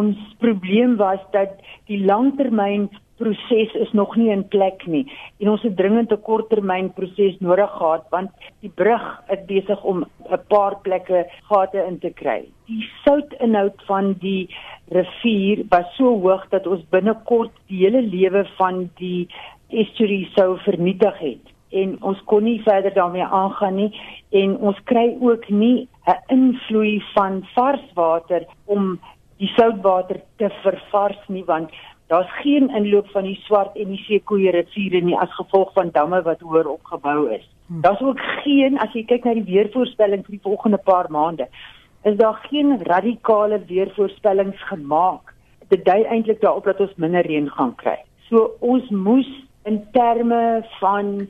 ons probleem was dat die langtermyn proses is nog nie in plek nie. En ons het dringend 'n korttermyn proses nodig gehad want die brug is besig om 'n paar plekke gate in te kry. Die soutinhoud van die rivier was so hoog dat ons binnekort die hele lewe van die estuary sou vernietig het. En ons kon nie verder daarmee aangaan nie. En ons kry ook nie 'n invloei van vars water om die soutwater te vervars nie want daar's geen inloop van die swart en die seekoeie riviere nie as gevolg van damme wat hoër opgebou is. Hmm. Daar's ook geen as jy kyk na die weervoorspelling vir die volgende paar maande, is daar geen radikale weervoorspellings gemaak. Dit dui eintlik daarop dat ons minder reën gaan kry. So ons moes in terme van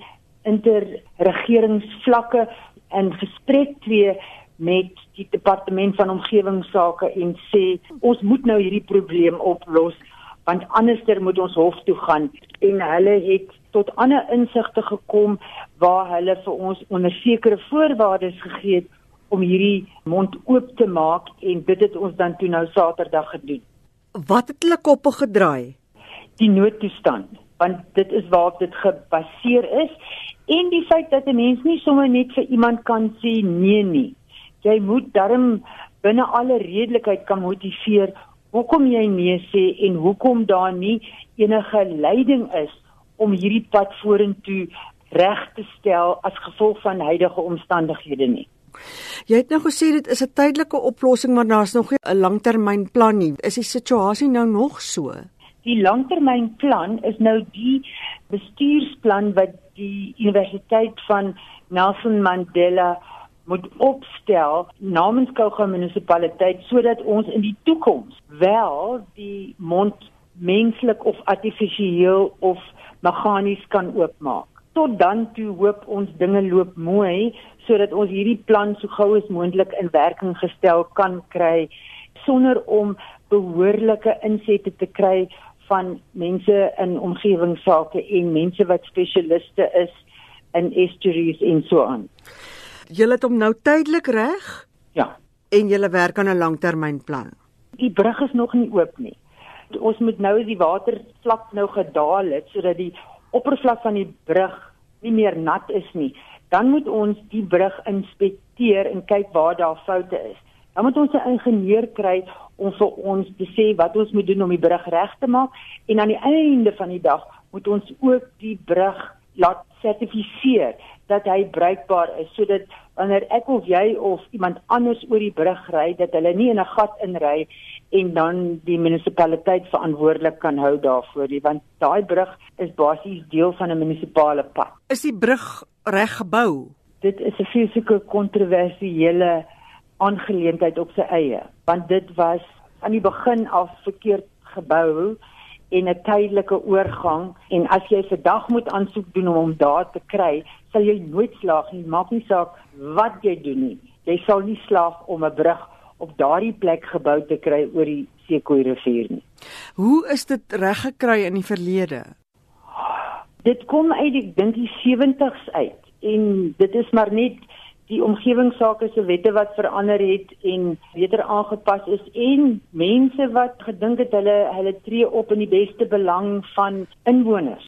interregeringsvlakke in gesprek tree met die departement van omgewingsake en sê ons moet nou hierdie probleem oplos want anderster moet ons hof toe gaan en hulle het tot ander insigte gekom waar hulle vir ons onder sekere voorwaardes gegee het om hierdie mond oop te maak en dit het ons dan toe nou Saterdag gedoen. Wat het hulle koppe gedraai? Die noodtoestand, want dit is waarop dit gebaseer is en die feit dat 'n mens nie sommer net vir iemand kan sê nee nie. Jy moet darm binne alle redelikheid kan motiveer hoekom jy nee sê en hoekom daar nie enige leiding is om hierdie pad vorentoe reg te stel as gevolg van huidige omstandighede nie. Jy het nou gesê dit is 'n tydelike oplossing maar daar's nog nie 'n langtermynplan nie. Is die situasie nou nog so? Die langtermynplan is nou die bestuursplan wat die Universiteit van Nelson Mandela moet opstel namens Kouga munisipaliteit sodat ons in die toekoms wel die mond menslik of artifisieel of meganies kan oopmaak. Tot dan toe hoop ons dinge loop mooi sodat ons hierdie plan so gou as moontlik in werking gestel kan kry sonder om behoorlike insette te kry van mense in omgewingsake en mense wat spesialiste is in estuaries en so aan julle het hom nou tydelik reg? Ja. En julle werk aan 'n langtermynplan. Die brug is nog nie oop nie. Ons moet nou die watervlak nou gedaal het sodat die oppervlak van die brug nie meer nat is nie. Dan moet ons die brug inspekteer en kyk waar daar foute is. Dan moet ons 'n ingenieur kry om vir ons te sê wat ons moet doen om die brug reg te maak en aan die einde van die dag moet ons ook die brug laat sertifiseer dat hy bruikbaar is sodat wanneer ek of jy of iemand anders oor die brug ry dat hulle nie in 'n gat inry en dan die munisipaliteit verantwoordelik kan hou daarvoor nie want daai brug is basies deel van 'n munisipale pad. Is die brug reg gebou? Dit is 'n fisieke kontroversiële aangeleentheid op sy eie want dit was aan die begin af verkeerd gebou en 'n tydelike oorgang en as jy vandag moet aansoek doen om hom daar te kry, sal jy nooit slaag nie. Maak nie saak wat jy doen nie. Jy sal nie slaag om 'n brug op daardie plek gebou te kry oor die Sekoe rivier nie. Hoe is dit reg gekry in die verlede? Dit kom uit dink die 70's uit en dit is maar net die omgewingsake se wette wat verander het en beter aangepas is en mense wat gedink het hulle hulle tree op in die beste belang van inwoners